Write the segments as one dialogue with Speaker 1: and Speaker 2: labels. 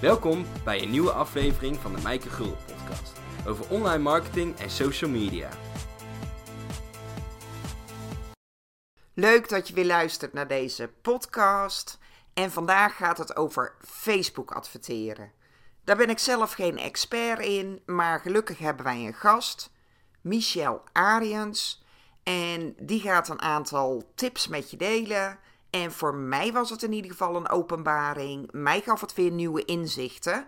Speaker 1: Welkom bij een nieuwe aflevering van de Mijke Gul podcast over online marketing en social media.
Speaker 2: Leuk dat je weer luistert naar deze podcast. En vandaag gaat het over Facebook adverteren. Daar ben ik zelf geen expert in, maar gelukkig hebben wij een gast, Michel Ariens. En die gaat een aantal tips met je delen. En voor mij was het in ieder geval een openbaring. Mij gaf het weer nieuwe inzichten.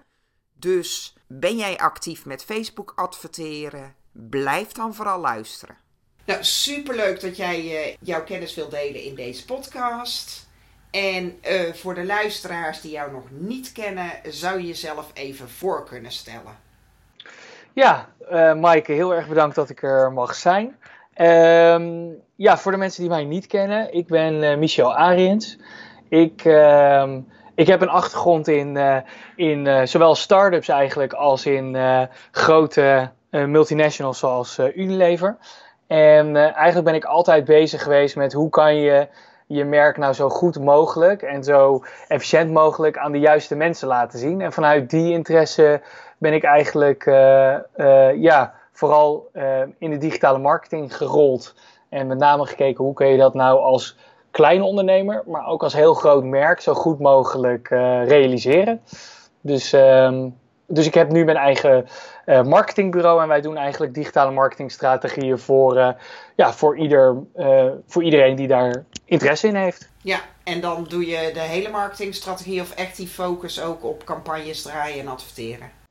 Speaker 2: Dus ben jij actief met Facebook adverteren? Blijf dan vooral luisteren. Nou, superleuk dat jij uh, jouw kennis wilt delen in deze podcast. En uh, voor de luisteraars die jou nog niet kennen, zou je jezelf even voor kunnen stellen.
Speaker 3: Ja, uh, Maaike, heel erg bedankt dat ik er mag zijn. Um, ja, voor de mensen die mij niet kennen, ik ben uh, Michel Ariens. Ik, uh, ik heb een achtergrond in, uh, in uh, zowel start-ups eigenlijk als in grote multinationals zoals Unilever. En eigenlijk ben ik altijd bezig geweest met hoe kan je je merk nou zo goed mogelijk en zo efficiënt mogelijk aan de juiste mensen laten zien. En vanuit die interesse ben ik eigenlijk ja, vooral in de digitale marketing gerold. En met name gekeken hoe kun je dat nou als kleine ondernemer, maar ook als heel groot merk zo goed mogelijk uh, realiseren. Dus, um, dus ik heb nu mijn eigen uh, marketingbureau en wij doen eigenlijk digitale marketingstrategieën voor, ja, voor, ieder, voor iedereen die daar interesse in heeft.
Speaker 2: Ja, en dan doe je de hele marketingstrategie of echt die focus ook op campagnes draaien en adverteren?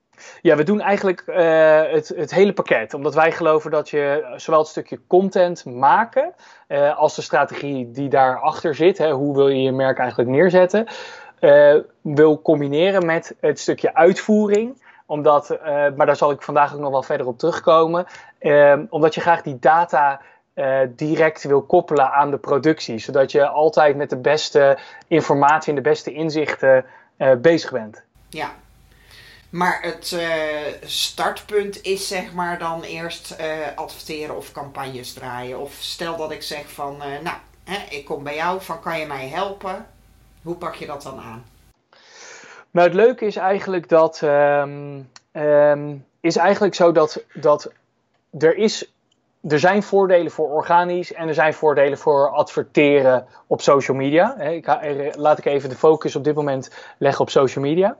Speaker 3: Ja, we doen eigenlijk uh, het, het, hele pakket. Omdat wij geloven dat je zowel het stukje content maken uh, als de strategie die daarachter zit, hè, hoe wil je je merk eigenlijk neerzetten, uh, wil combineren met het stukje uitvoering. Omdat, maar daar zal ik vandaag ook nog wel verder op terugkomen, omdat je graag die data direct wil koppelen aan de productie. Zodat je altijd met de beste informatie en de beste inzichten bezig bent.
Speaker 2: Ja, maar het uh, startpunt is zeg maar dan eerst uh, adverteren of campagnes draaien. Of stel dat ik zeg van, uh, nou, hè, ik kom bij jou, van kan je mij helpen? Hoe pak je dat dan aan?
Speaker 3: Nou, het leuke is eigenlijk dat, um, um, is eigenlijk zo dat, dat er is er zijn voordelen voor organisch en er zijn voordelen voor adverteren op social media. Ik, laat ik even de focus op dit moment leggen op social media.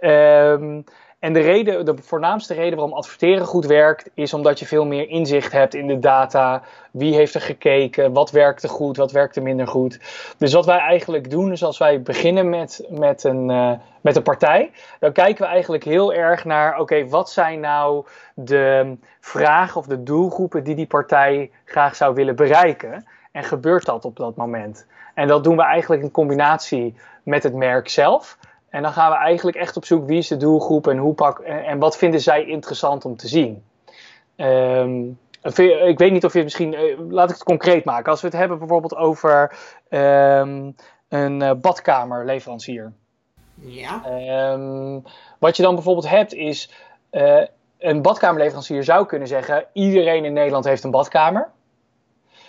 Speaker 3: Um, en de, reden, de voornaamste reden waarom adverteren goed werkt, is omdat je veel meer inzicht hebt in de data. Wie heeft er gekeken? Wat werkte goed? Wat werkte minder goed? Dus wat wij eigenlijk doen, is als wij beginnen met, met, een, uh, met een partij, dan kijken we eigenlijk heel erg naar: oké, wat zijn nou de vragen of de doelgroepen die die partij graag zou willen bereiken? En gebeurt dat op dat moment? En dat doen we eigenlijk in combinatie met het merk zelf. En dan gaan we eigenlijk echt op zoek wie is de doelgroep en, hoe pak, en wat vinden zij interessant om te zien. Um, ik weet niet of je misschien, laat ik het concreet maken. Als we het hebben bijvoorbeeld over um, een badkamerleverancier.
Speaker 2: Ja.
Speaker 3: Um, wat je dan bijvoorbeeld hebt is, uh, een badkamerleverancier zou kunnen zeggen, iedereen in Nederland heeft een badkamer.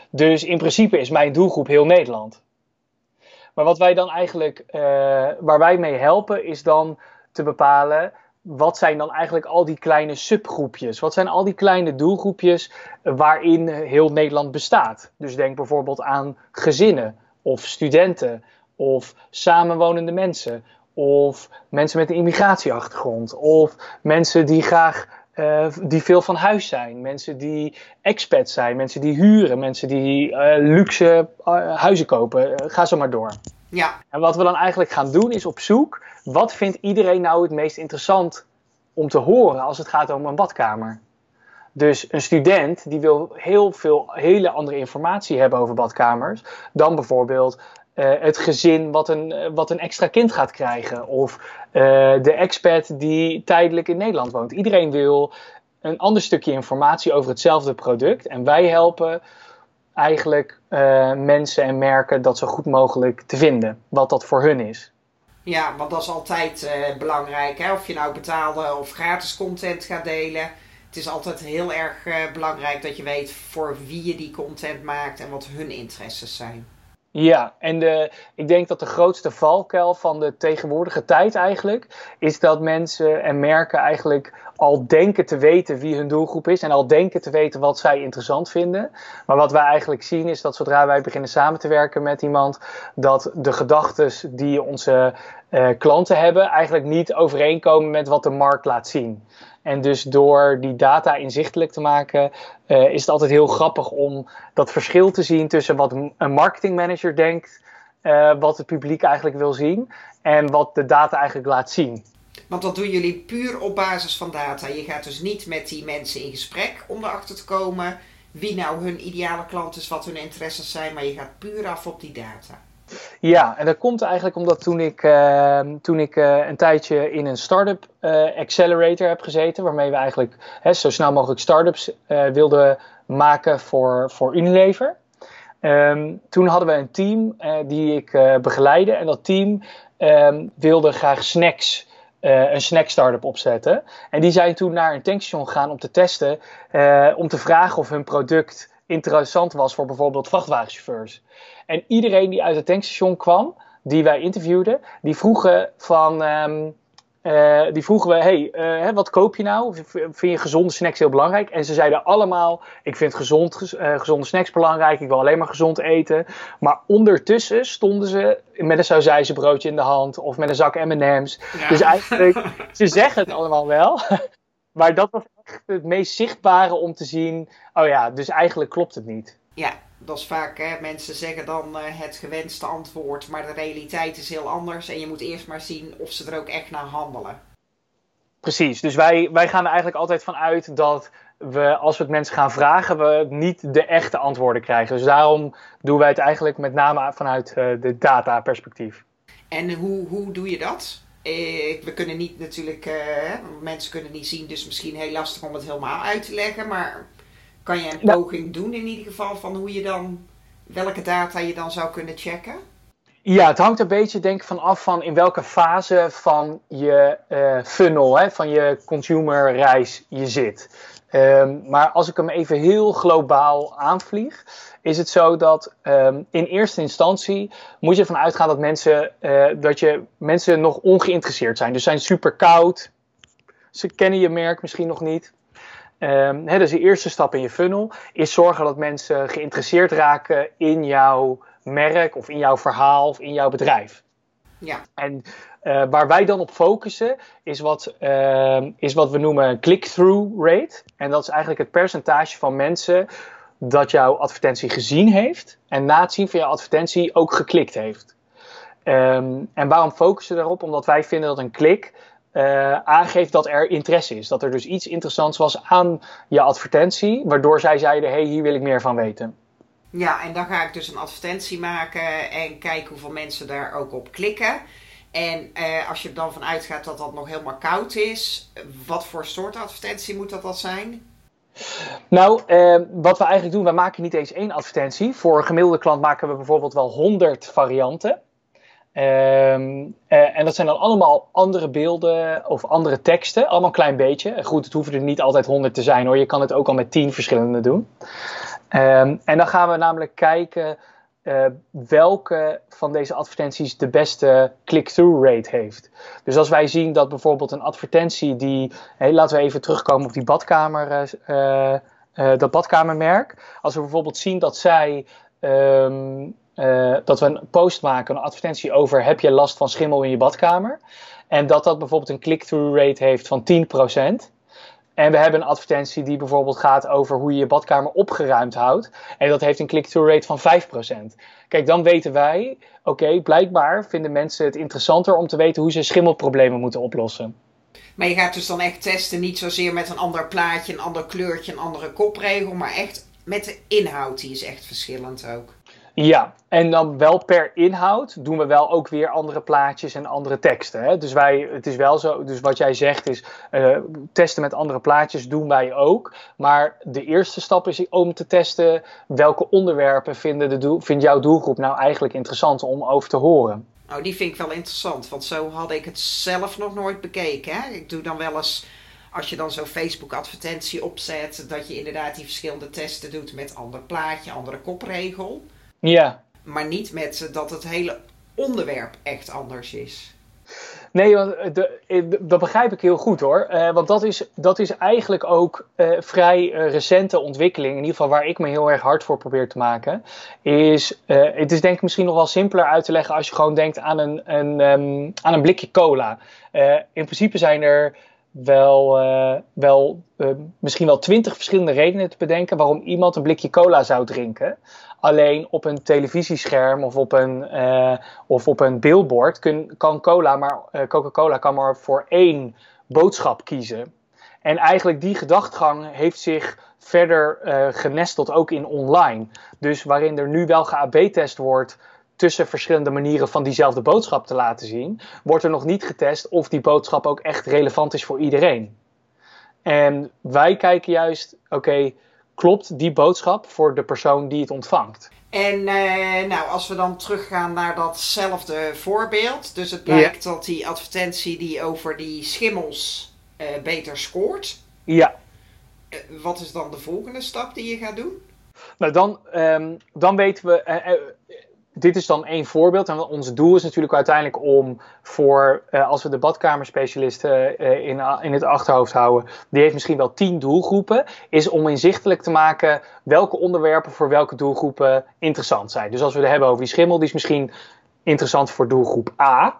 Speaker 3: Dus in principe is mijn doelgroep heel Nederland. Maar wat wij dan eigenlijk, uh, waar wij mee helpen, is dan te bepalen wat zijn dan eigenlijk al die kleine subgroepjes? Wat zijn al die kleine doelgroepjes waarin heel Nederland bestaat? Dus denk bijvoorbeeld aan gezinnen of studenten of samenwonende mensen of mensen met een immigratieachtergrond of mensen die graag uh, die veel van huis zijn, mensen die expats zijn, mensen die huren, mensen die uh, luxe uh, huizen kopen. ga zo maar door.
Speaker 2: Ja.
Speaker 3: En wat we dan eigenlijk gaan doen is op zoek, wat vindt iedereen nou het meest interessant om te horen als het gaat om een badkamer? Dus een student die wil heel veel hele andere informatie hebben over badkamers dan bijvoorbeeld uh, het gezin wat een, uh, wat een extra kind gaat krijgen. Of uh, de expat die tijdelijk in Nederland woont. Iedereen wil een ander stukje informatie over hetzelfde product. En wij helpen eigenlijk mensen en merken dat zo goed mogelijk te vinden. Wat dat voor hun is.
Speaker 2: Ja, want dat is altijd belangrijk. Hè? Of je nou betaalde of gratis content gaat delen. Het is altijd heel erg belangrijk dat je weet voor wie je die content maakt en wat hun interesses zijn.
Speaker 3: Ja, en de, ik denk dat de grootste valkuil van de tegenwoordige tijd eigenlijk is dat mensen en merken eigenlijk al denken te weten wie hun doelgroep is en al denken te weten wat zij interessant vinden. Maar wat wij eigenlijk zien is dat zodra wij beginnen samen te werken met iemand, dat de gedachten die onze uh, klanten hebben eigenlijk niet overeenkomen met wat de markt laat zien. En dus door die data inzichtelijk te maken, uh, is het altijd heel grappig om dat verschil te zien tussen wat een marketingmanager denkt, uh, wat het publiek eigenlijk wil zien, en wat de data eigenlijk laat zien.
Speaker 2: Want dat doen jullie puur op basis van data. Je gaat dus niet met die mensen in gesprek om erachter te komen wie nou hun ideale klant is, wat hun interesses zijn, maar je gaat puur af op die data.
Speaker 3: Ja, en dat komt eigenlijk omdat toen ik, uh, toen ik uh, een tijdje in een start-up uh, accelerator heb gezeten, waarmee we eigenlijk hè, zo snel mogelijk start-ups wilden maken voor, voor Unilever. Um, toen hadden we een team die ik begeleidde en dat team um, wilde graag snacks uh, een snack startup opzetten. En die zijn toen naar een tankstation gegaan om te testen, uh, om te vragen of hun product interessant was voor bijvoorbeeld vrachtwagenchauffeurs. En iedereen die uit het tankstation kwam, die wij interviewden, die vroegen van. Um, uh, die vroegen we, hey, uh, wat koop je nou? Vind je gezonde snacks heel belangrijk? En ze zeiden allemaal, ik vind gezond, uh, gezonde snacks belangrijk, ik wil alleen maar gezond eten. Maar ondertussen stonden ze met een sausijzenbroodje in de hand of met een zak M&M's. Ja. Dus eigenlijk, ze zeggen het allemaal wel. Maar dat was echt het meest zichtbare om te zien, oh ja, dus eigenlijk klopt het niet.
Speaker 2: Ja, dat is vaak, hè, mensen zeggen dan uh, het gewenste antwoord, maar de realiteit is heel anders. En je moet eerst maar zien of ze er ook echt naar handelen.
Speaker 3: Precies, dus wij, wij gaan er eigenlijk altijd van uit dat we, als we het mensen gaan vragen, we niet de echte antwoorden krijgen. Dus daarom doen wij het eigenlijk met name vanuit uh, de data-perspectief.
Speaker 2: En hoe, hoe doe je dat? Eh, we kunnen niet natuurlijk, uh, mensen kunnen niet zien, dus misschien heel lastig om het helemaal uit te leggen. Maar kan je een poging doen in ieder geval van hoe je dan, welke data je dan zou kunnen checken?
Speaker 3: Ja, het hangt een beetje denk ik van af van in welke fase van je uh, funnel, hè, van je consumerreis je zit. Um, maar als ik hem even heel globaal aanvlieg, is het zo dat um, in eerste instantie moet je ervan uitgaan dat mensen, uh, dat je mensen nog ongeïnteresseerd zijn. Dus zijn super koud. Ze kennen je merk misschien nog niet. Um, hè, dus de eerste stap in je funnel is zorgen dat mensen geïnteresseerd raken in jouw merk of in jouw verhaal of in jouw bedrijf.
Speaker 2: Ja.
Speaker 3: En uh, waar wij dan op focussen is wat, uh, is wat we noemen click-through rate. En dat is eigenlijk het percentage van mensen dat jouw advertentie gezien heeft en na het zien van jouw advertentie ook geklikt heeft. Um, en waarom focussen we daarop? Omdat wij vinden dat een klik uh, aangeeft dat er interesse is. Dat er dus iets interessants was aan je advertentie, waardoor zij zeiden: hé, hey, hier wil ik meer van weten.
Speaker 2: Ja, en dan ga ik dus een advertentie maken en kijken hoeveel mensen daar ook op klikken. En uh, als je er dan vanuit gaat dat dat nog helemaal koud is, wat voor soort advertentie moet dat dan zijn?
Speaker 3: Nou, uh, wat we eigenlijk doen, we maken niet eens één advertentie. Voor een gemiddelde klant maken we bijvoorbeeld wel 100 varianten. Um, en dat zijn dan allemaal andere beelden of andere teksten, allemaal een klein beetje. Goed, het hoeven er niet altijd 100 te zijn hoor, je kan het ook al met 10 verschillende doen. Um, en dan gaan we namelijk kijken uh, welke van deze advertenties de beste click-through rate heeft. Dus als wij zien dat bijvoorbeeld een advertentie die, laten we even terugkomen op die badkamer, uh, dat badkamermerk. Als we bijvoorbeeld zien dat zij um, uh, dat we een post maken, een advertentie over heb je last van schimmel in je badkamer. En dat dat bijvoorbeeld een click-through rate heeft van 10%. En we hebben een advertentie die bijvoorbeeld gaat over hoe je je badkamer opgeruimd houdt. En dat heeft een click-through rate van 5%. Kijk, dan weten wij, oké, blijkbaar vinden mensen het interessanter om te weten hoe ze schimmelproblemen moeten oplossen.
Speaker 2: Maar je gaat dus dan echt testen, niet zozeer met een ander plaatje, een ander kleurtje, een andere kopregel, maar echt met de inhoud, die is echt verschillend ook.
Speaker 3: Ja, en dan wel per inhoud doen we wel ook weer andere plaatjes en andere teksten. Hè? Dus wij, het is wel zo, dus wat jij zegt is uh, testen met andere plaatjes doen wij ook. Maar de eerste stap is om te testen welke onderwerpen vinden de doel, vindt jouw doelgroep nou eigenlijk interessant om over te horen.
Speaker 2: Nou, die vind ik wel interessant, want zo had ik het zelf nog nooit bekeken. Hè? Ik doe dan wel eens als je dan zo'n Facebook-advertentie opzet, dat je inderdaad die verschillende testen doet met ander plaatje, andere kopregel.
Speaker 3: Ja.
Speaker 2: maar niet met dat het hele onderwerp echt anders is.
Speaker 3: Nee, de, dat begrijp ik heel goed hoor. Uh, want dat is, dat is eigenlijk ook uh, vrij uh, recente ontwikkeling. In ieder geval waar ik me heel erg hard voor probeer te maken. Is, het is denk ik misschien nog wel simpeler uit te leggen als je gewoon denkt aan een, een, um, aan een blikje cola. in principe zijn er wel, wel misschien wel twintig verschillende redenen te bedenken waarom iemand een blikje cola zou drinken. Alleen op een televisiescherm of op een, uh, of op een billboard kun, kan cola maar, uh, Coca-Cola kan maar voor één boodschap kiezen. En eigenlijk die gedachtegang heeft zich verder uh, genesteld ook in online. Dus waarin er nu wel geAB-test wordt tussen verschillende manieren van diezelfde boodschap te laten zien, wordt er nog niet getest of die boodschap ook echt relevant is voor iedereen. En wij kijken juist, oké, klopt die boodschap voor de persoon die het ontvangt.
Speaker 2: En uh, nou, als we dan teruggaan naar datzelfde voorbeeld. Dus het blijkt dat die advertentie die over die schimmels uh, beter scoort.
Speaker 3: Ja.
Speaker 2: Uh, wat is dan de volgende stap die je gaat doen?
Speaker 3: Nou, dan, um, dan weten we dit is dan één voorbeeld. En ons doel is natuurlijk uiteindelijk om voor, uh, als we de badkamerspecialist uh, in, in het achterhoofd houden, die heeft misschien wel tien doelgroepen, is om inzichtelijk te maken welke onderwerpen voor welke doelgroepen interessant zijn. Dus als we het hebben over die schimmel, die is misschien interessant voor doelgroep A.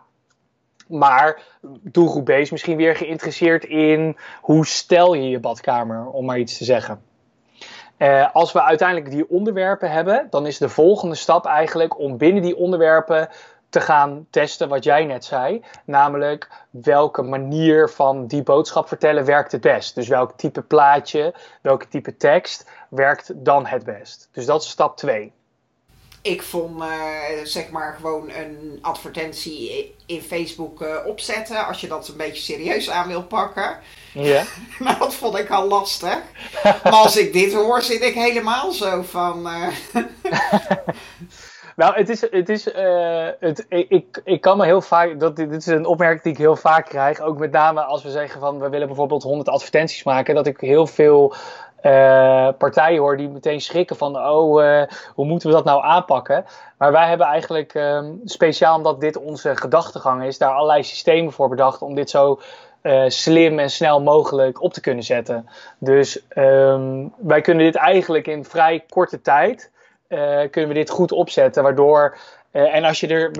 Speaker 3: Maar doelgroep B is misschien weer geïnteresseerd in hoe stel je je badkamer, om maar iets te zeggen. Uh, als we uiteindelijk die onderwerpen hebben, dan is de volgende stap eigenlijk om binnen die onderwerpen te gaan testen wat jij net zei. Namelijk welke manier van die boodschap vertellen werkt het best. Dus welk type plaatje, welke type tekst werkt dan het best. Dus dat is stap 2
Speaker 2: ik vond uh, zeg maar gewoon een advertentie in Facebook uh, opzetten. Als je dat een beetje serieus aan wil pakken.
Speaker 3: Ja.
Speaker 2: nou, dat vond ik al lastig. maar als ik dit hoor, zit ik helemaal zo van. Uh...
Speaker 3: nou, het is. Het is het, ik, ik kan me heel vaak. Dat, dit is een opmerking die ik heel vaak krijg. Ook met name als we zeggen van we willen bijvoorbeeld 100 advertenties maken. Dat ik heel veel uh, partijen hoor die meteen schrikken van, oh, uh, hoe moeten we dat nou aanpakken? Maar wij hebben eigenlijk, um, speciaal omdat dit onze gedachtegang is, daar allerlei systemen voor bedacht om dit zo uh, slim en snel mogelijk op te kunnen zetten. Dus um, wij kunnen dit eigenlijk in vrij korte tijd, kunnen we dit goed opzetten, waardoor uh, en als je er,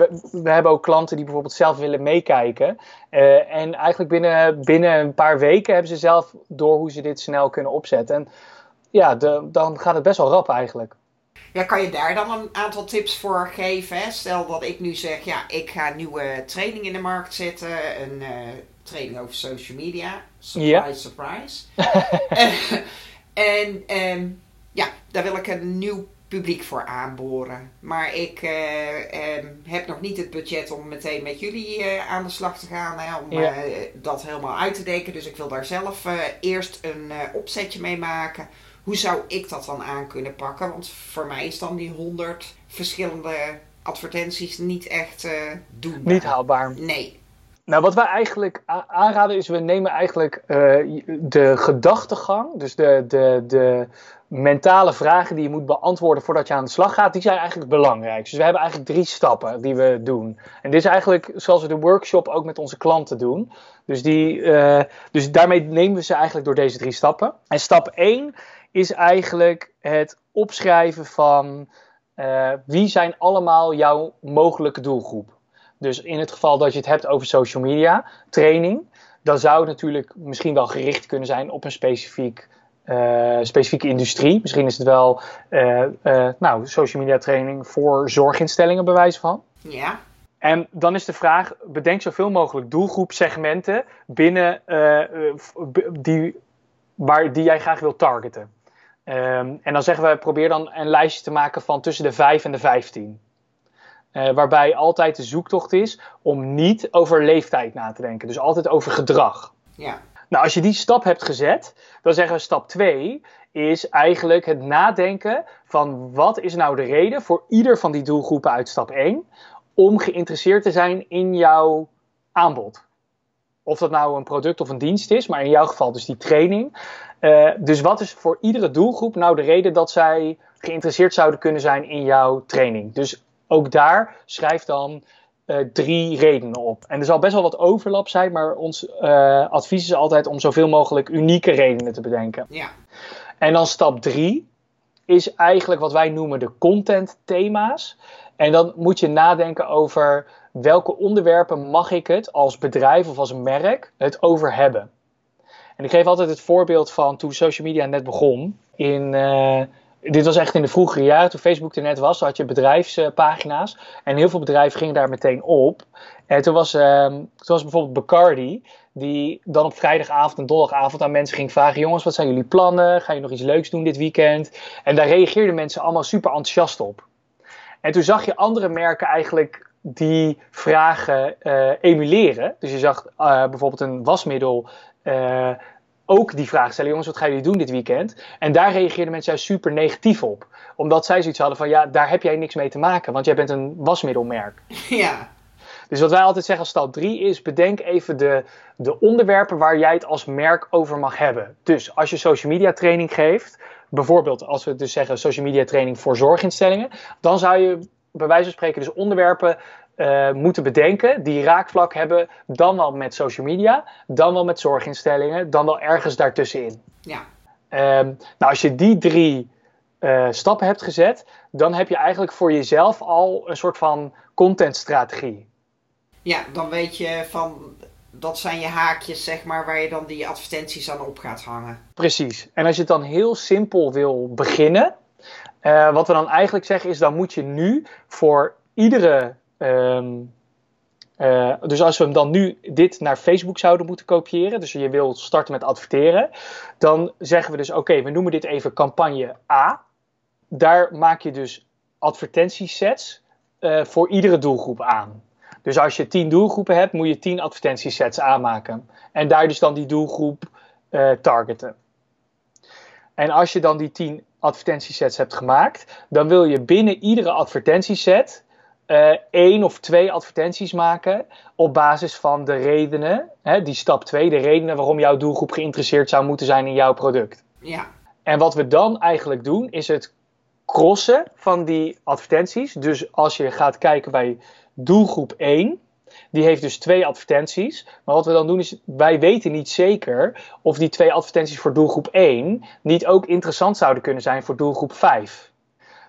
Speaker 3: we, hebben ook klanten die bijvoorbeeld zelf willen meekijken. En eigenlijk binnen, binnen een paar weken hebben ze zelf door hoe ze dit snel kunnen opzetten. En ja, dan gaat het best wel rap eigenlijk.
Speaker 2: Ja, kan je daar dan een aantal tips voor geven? Hè? Stel dat ik nu zeg, ja, ik ga nieuwe training in de markt zetten. Een training over social media. Surprise, surprise. en um, ja, daar wil ik een nieuw publiek voor aanboren. Maar ik uh, uh, heb nog niet het budget om meteen met jullie uh, aan de slag te gaan. Hè, om ja. dat helemaal uit te denken. Dus ik wil daar zelf eerst een opzetje mee maken. Hoe zou ik dat dan aan kunnen pakken? Want voor mij is dan die 100 verschillende advertenties niet echt doen.
Speaker 3: Niet haalbaar.
Speaker 2: Nee.
Speaker 3: Nou, wat wij eigenlijk aanraden is, we nemen eigenlijk de gedachtegang, dus de, de, de, mentale vragen die je moet beantwoorden voordat je aan de slag gaat, die zijn eigenlijk belangrijk. Dus we hebben eigenlijk drie stappen die we doen. En dit is eigenlijk zoals we de workshop ook met onze klanten doen. Dus, die, uh, dus daarmee nemen we ze eigenlijk door deze drie stappen. En stap 1 is eigenlijk het opschrijven van uh, wie zijn allemaal jouw mogelijke doelgroep. Dus in het geval dat je het hebt over social media training, dan zou het natuurlijk misschien wel gericht kunnen zijn op een specifiek uh, specifieke industrie. Misschien is het wel uh, uh, nou, social media training voor zorginstellingen, bij wijze van.
Speaker 2: Ja.
Speaker 3: En dan is de vraag: bedenk zoveel mogelijk doelgroepsegmenten binnen die, waar, die jij graag wilt targeten. Um, en dan zeggen we: probeer dan een lijstje te maken van tussen de 5 en de 15. Waarbij altijd de zoektocht is om niet over leeftijd na te denken. Dus altijd over gedrag.
Speaker 2: Ja.
Speaker 3: Nou, als je die stap hebt gezet, dan zeggen we stap 2 is eigenlijk het nadenken van wat is nou de reden voor ieder van die doelgroepen uit stap 1 om geïnteresseerd te zijn in jouw aanbod. Of dat nou een product of een dienst is, maar in jouw geval dus die training. Uh, dus wat is voor iedere doelgroep nou de reden dat zij geïnteresseerd zouden kunnen zijn in jouw training? Dus ook daar schrijf dan uh, drie redenen op. En er zal best wel wat overlap zijn, maar ons uh, advies is altijd om zoveel mogelijk unieke redenen te bedenken.
Speaker 2: Ja.
Speaker 3: En dan stap drie is eigenlijk wat wij noemen de content thema's. En dan moet je nadenken over welke onderwerpen mag ik het als bedrijf of als merk het over hebben. En ik geef altijd het voorbeeld van toen social media net begon. In, uh, dit was echt in de vroegere jaren, toen Facebook er net was, had je bedrijfspagina's. En heel veel bedrijven gingen daar meteen op. En toen was, uh, toen was bijvoorbeeld Bacardi, die dan op vrijdagavond en donderdagavond aan mensen ging vragen: Jongens, wat zijn jullie plannen? Ga je nog iets leuks doen dit weekend? En daar reageerden mensen allemaal super enthousiast op. En toen zag je andere merken eigenlijk die vragen uh, emuleren. Dus je zag uh, bijvoorbeeld een wasmiddel uh, ook die vraag stellen: jongens, wat gaan jullie doen dit weekend? En daar reageerden mensen juist super negatief op. Omdat zij zoiets hadden van: ja, daar heb jij niks mee te maken, want jij bent een wasmiddelmerk.
Speaker 2: Ja.
Speaker 3: Dus wat wij altijd zeggen als stap 3 is: bedenk even de, de onderwerpen waar jij het als merk over mag hebben. Dus als je social media training geeft, bijvoorbeeld als we dus zeggen social media training voor zorginstellingen, dan zou je bij wijze van spreken dus onderwerpen uh, moeten bedenken die raakvlak hebben, dan wel met social media, dan wel met zorginstellingen, dan wel ergens daartussenin.
Speaker 2: Ja.
Speaker 3: Um, nou, als je die drie uh, stappen hebt gezet, dan heb je eigenlijk voor jezelf al een soort van contentstrategie.
Speaker 2: Ja, dan weet je van dat zijn je haakjes, zeg maar, waar je dan die advertenties aan op gaat hangen.
Speaker 3: Precies. En als je het dan heel simpel wil beginnen, uh, wat we dan eigenlijk zeggen is, dan moet je nu voor iedere. Um, uh, dus als we hem dan nu dit naar Facebook zouden moeten kopiëren, dus je wil starten met adverteren, dan zeggen we dus: oké, we noemen dit even campagne A. Daar maak je dus advertentiesets uh, voor iedere doelgroep aan. Dus als je 10 doelgroepen hebt, moet je 10 advertentiesets aanmaken. En daar dus dan die doelgroep uh, targeten. En als je dan die 10 advertentiesets hebt gemaakt, dan wil je binnen iedere advertentieset uh, één of twee advertenties maken op basis van de redenen, hè, die stap 2, de redenen waarom jouw doelgroep geïnteresseerd zou moeten zijn in jouw product.
Speaker 2: Ja.
Speaker 3: En wat we dan eigenlijk doen, is het crossen van die advertenties. Dus als je gaat kijken bij doelgroep 1, die heeft dus twee advertenties. Maar wat we dan doen is, wij weten niet zeker of die twee advertenties voor doelgroep 1 niet ook interessant zouden kunnen zijn voor doelgroep 5.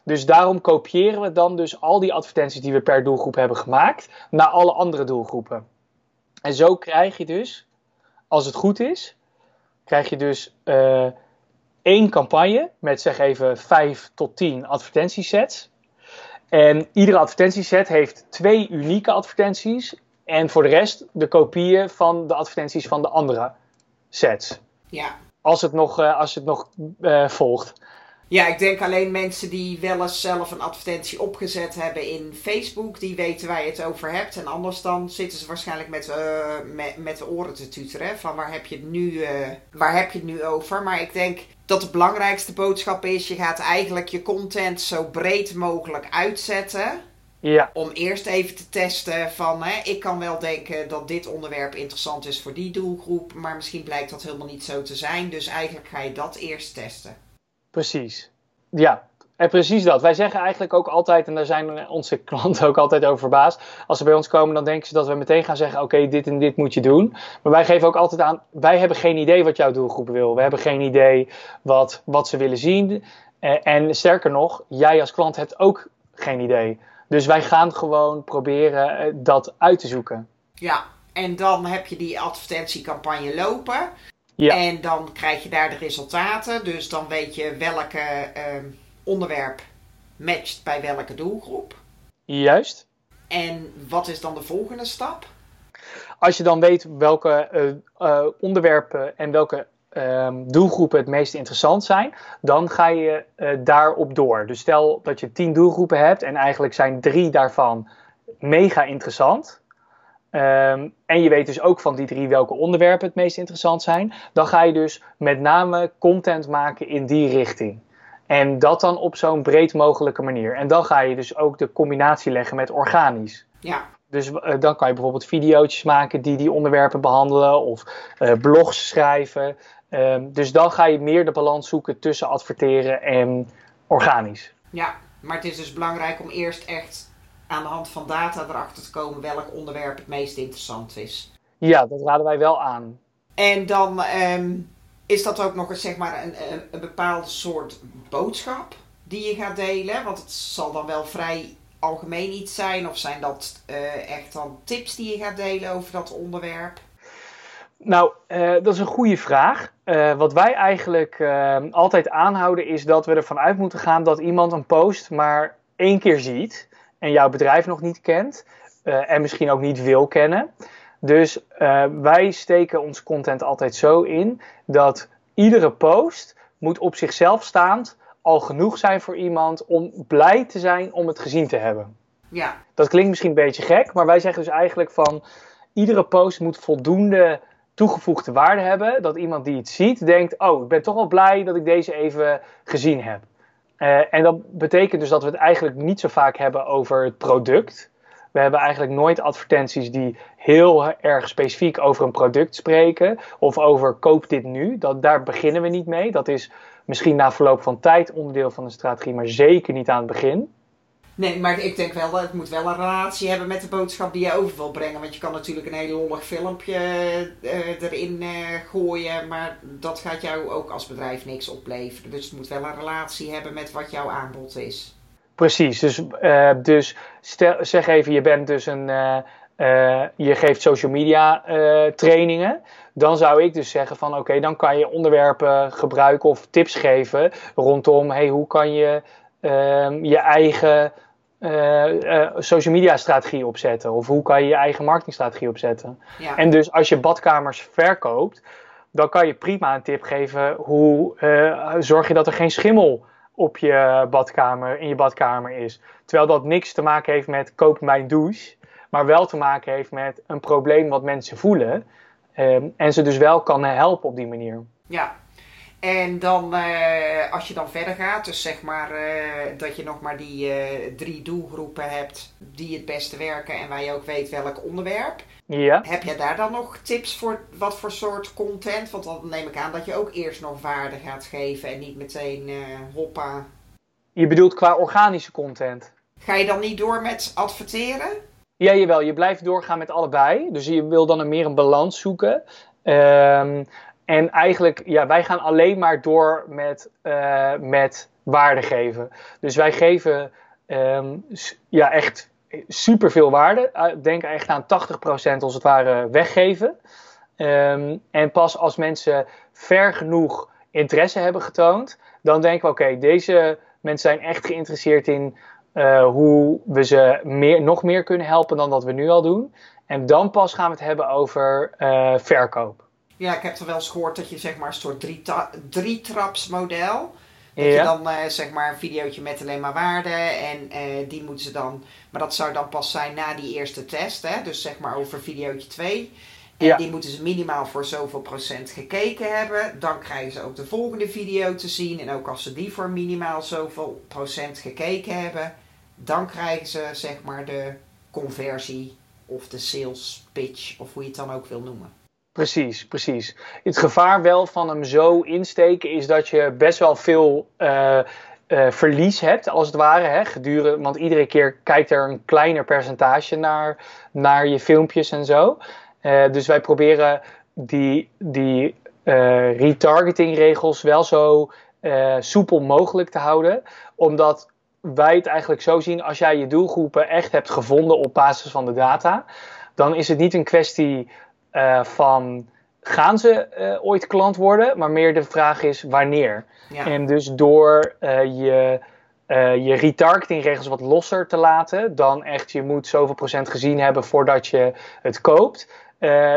Speaker 3: Dus daarom kopiëren we dan dus al die advertenties die we per doelgroep hebben gemaakt naar alle andere doelgroepen. En zo krijg je dus, als het goed is, krijg je dus uh, één campagne met zeg even 5 tot 10 advertentiesets. En iedere advertentieset heeft twee unieke advertenties. En voor de rest de kopieën van de advertenties van de andere sets.
Speaker 2: Ja.
Speaker 3: Als het nog, uh, als het nog uh, volgt.
Speaker 2: Ja, ik denk alleen mensen die wel eens zelf een advertentie opgezet hebben in Facebook, die weten waar je het over hebt. En anders dan zitten ze waarschijnlijk met, uh, met, met de oren te tuteren. Van waar heb je het nu, uh, waar heb je het nu over? Maar ik denk dat de belangrijkste boodschap is: je gaat eigenlijk je content zo breed mogelijk uitzetten.
Speaker 3: Ja.
Speaker 2: Om eerst even te testen van, hè, ik kan wel denken dat dit onderwerp interessant is voor die doelgroep, maar misschien blijkt dat helemaal niet zo te zijn. Dus eigenlijk ga je dat eerst testen.
Speaker 3: Precies. Ja, en precies dat. Wij zeggen eigenlijk ook altijd, en daar zijn onze klanten ook altijd over verbaasd. Als ze bij ons komen, dan denken ze dat we meteen gaan zeggen: Oké, dit en dit moet je doen. Maar wij geven ook altijd aan: wij hebben geen idee wat jouw doelgroep wil. We hebben geen idee wat, wat ze willen zien. En sterker nog, jij als klant hebt ook geen idee. Dus wij gaan gewoon proberen dat uit te zoeken.
Speaker 2: Ja, en dan heb je die advertentiecampagne lopen.
Speaker 3: Ja.
Speaker 2: En dan krijg je daar de resultaten. Dus dan weet je welke uh, onderwerp matcht bij welke doelgroep.
Speaker 3: Juist.
Speaker 2: En wat is dan de volgende stap?
Speaker 3: Als je dan weet welke uh, uh, onderwerpen en welke um, doelgroepen het meest interessant zijn, dan ga je daarop door. Dus stel dat je tien doelgroepen hebt en eigenlijk zijn drie daarvan mega interessant. Um, en je weet dus ook van die drie welke onderwerpen het meest interessant zijn. Dan ga je dus met name content maken in die richting. En dat dan op zo'n breed mogelijke manier. En dan ga je dus ook de combinatie leggen met organisch.
Speaker 2: Ja.
Speaker 3: Dus uh, dan kan je bijvoorbeeld video's maken die die onderwerpen behandelen. Of uh, blogs schrijven. Um, dus dan ga je meer de balans zoeken tussen adverteren en organisch.
Speaker 2: Ja, maar het is dus belangrijk om eerst echt aan de hand van data erachter te komen welk onderwerp het meest interessant is.
Speaker 3: Ja, dat raden wij wel aan.
Speaker 2: En dan ehm, is dat ook nog eens zeg maar een, een, een bepaalde soort boodschap die je gaat delen. Want het zal dan wel vrij algemeen iets zijn. Of zijn dat eh, echt dan tips die je gaat delen over dat onderwerp?
Speaker 3: Nou, uh, dat is een goede vraag. Uh, wat wij eigenlijk altijd aanhouden is dat we ervan uit moeten gaan dat iemand een post maar één keer ziet en jouw bedrijf nog niet kent en misschien ook niet wil kennen. Dus wij steken ons content altijd zo in dat iedere post moet op zichzelf staand al genoeg zijn voor iemand om blij te zijn om het gezien te hebben.
Speaker 2: Ja.
Speaker 3: Dat klinkt misschien een beetje gek, maar wij zeggen dus eigenlijk van iedere post moet voldoende toegevoegde waarde hebben. Dat iemand die het ziet denkt, oh, ik ben toch wel blij dat ik deze even gezien heb. Uh, en dat betekent dus dat we het eigenlijk niet zo vaak hebben over het product. We hebben eigenlijk nooit advertenties die heel erg specifiek over een product spreken. Of over koop dit nu. Dat, daar beginnen we niet mee. Dat is misschien na verloop van tijd onderdeel van de strategie, maar zeker niet aan het begin.
Speaker 2: Nee, maar ik denk wel dat het moet wel een relatie hebben met de boodschap die je over wil brengen. Want je kan natuurlijk een heel lollig filmpje uh, erin uh, gooien, maar dat gaat jou ook als bedrijf niks opleveren. Dus het moet wel een relatie hebben met wat jouw aanbod is.
Speaker 3: Precies, dus, uh, dus stel, zeg even, je bent dus een, je geeft social media trainingen dan zou ik dus zeggen van oké, dan kan je onderwerpen gebruiken of tips geven rondom hey, hoe kan je uh, je eigen uh, uh, social media strategie opzetten of hoe kan je je eigen marketingstrategie opzetten. Ja. En dus als je badkamers verkoopt, dan kan je prima een tip geven hoe uh, zorg je dat er geen schimmel op je badkamer, in je badkamer is. Terwijl dat niks te maken heeft met koop mijn douche, maar wel te maken heeft met een probleem wat mensen voelen. Ehm, en ze dus wel kan helpen op die manier.
Speaker 2: Ja, en dan uh, als je dan verder gaat, dus zeg maar uh, dat je nog maar die uh, drie doelgroepen hebt die het beste werken en waar je ook weet welk onderwerp.
Speaker 3: Ja.
Speaker 2: Heb je daar dan nog tips voor wat voor soort content? Want dan neem ik aan dat je ook eerst nog waarde gaat geven en niet meteen hoppa.
Speaker 3: Je bedoelt qua organische content?
Speaker 2: Ga je dan niet door met adverteren?
Speaker 3: Ja, jawel. Je blijft doorgaan met allebei. Dus je wil dan een meer een balans zoeken. Um, en eigenlijk, ja, wij gaan alleen maar door met, uh, met waarde geven. Dus wij geven um, ja, echt superveel waarde. Uh, denk echt aan 80% als het ware weggeven. Um, en pas als mensen ver genoeg interesse hebben getoond, dan denken we: oké, deze mensen zijn echt geïnteresseerd in uh, hoe we ze meer, nog meer kunnen helpen dan dat we nu al doen. En dan pas gaan we het hebben over uh, verkoop.
Speaker 2: Ja, ik heb er wel eens gehoord dat je zeg maar een soort drie-traps model. Dat ja. je dan uh, zeg maar een videootje met alleen maar waarden en uh, die moeten ze dan, maar dat zou dan pas zijn na die eerste test, hè? dus zeg maar over videootje 2. En ja. die moeten ze minimaal voor zoveel procent gekeken hebben. Dan krijgen ze ook de volgende video te zien. En ook als ze die voor minimaal zoveel procent gekeken hebben, dan krijgen ze zeg maar de conversie of de sales pitch of hoe je het dan ook wil noemen.
Speaker 3: Precies, precies. Het gevaar wel van hem zo insteken is dat je best wel veel uh, uh, verlies hebt, als het ware. Hè, gedurende, want iedere keer kijkt er een kleiner percentage naar, naar je filmpjes en zo. Uh, dus wij proberen die, die retargeting regels wel zo soepel mogelijk te houden. Omdat wij het eigenlijk zo zien, als jij je doelgroepen echt hebt gevonden op basis van de data, dan is het niet een kwestie uh, van gaan ze uh, ooit klant worden, maar meer de vraag is wanneer. Ja. En dus door uh, je, je retargetingregels wat losser te laten, dan echt je moet zoveel procent gezien hebben voordat je het koopt.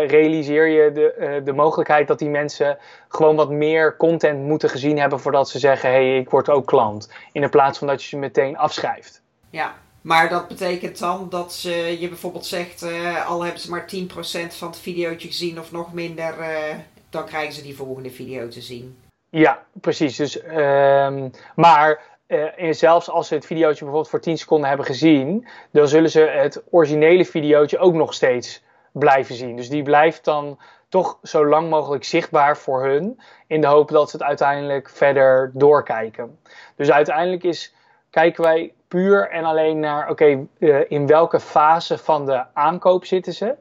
Speaker 3: realiseer je de, de mogelijkheid dat die mensen gewoon wat meer content moeten gezien hebben voordat ze zeggen: hé, hey, ik word ook klant. In de plaats van dat je ze meteen afschrijft.
Speaker 2: Ja, maar dat betekent dan dat ze, je bijvoorbeeld zegt, uh, al hebben ze maar 10% van het videootje gezien of nog minder, uh, dan krijgen ze die volgende video te zien.
Speaker 3: Ja, precies. Dus, um, maar uh, zelfs als ze het videootje bijvoorbeeld voor 10 seconden hebben gezien, dan zullen ze het originele videootje ook nog steeds blijven zien. Dus die blijft dan toch zo lang mogelijk zichtbaar voor hun, in de hoop dat ze het uiteindelijk verder doorkijken. Dus uiteindelijk is kijken wij puur en alleen naar, oké, eh, in welke fase van de aankoop zitten ze?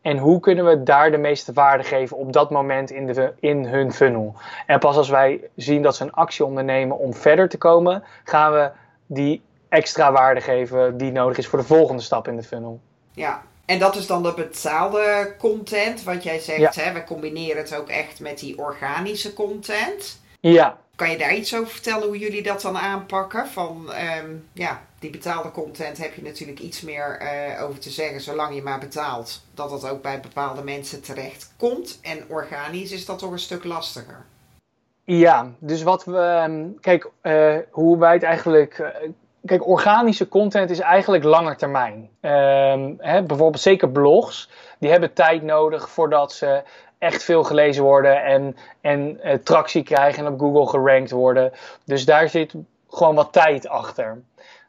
Speaker 3: En hoe kunnen we daar de meeste waarde geven op dat moment in, de, in hun funnel? En pas als wij zien dat ze een actie ondernemen om verder te komen, gaan we die extra waarde geven die nodig is voor de volgende stap in de funnel.
Speaker 2: Ja, en dat is dan de betaalde content, wat jij zegt, hè? we combineren het ook echt met die organische content.
Speaker 3: Ja.
Speaker 2: Kan je daar iets over vertellen hoe jullie dat dan aanpakken? Van ehm, ja, die betaalde content heb je natuurlijk iets meer uh, over te zeggen, zolang je maar betaalt. Dat dat ook bij bepaalde mensen terecht komt. En organisch is dat toch een stuk lastiger.
Speaker 3: Ja, dus wat we. Ehm, kijk, uh, hoe wij het eigenlijk. Uh, kijk, organische content is eigenlijk langer termijn. Um, hè, bijvoorbeeld zeker blogs. Die hebben tijd nodig voordat ze echt veel gelezen worden en, en uh, tractie krijgen en op Google gerankt worden. Dus daar zit gewoon wat tijd achter.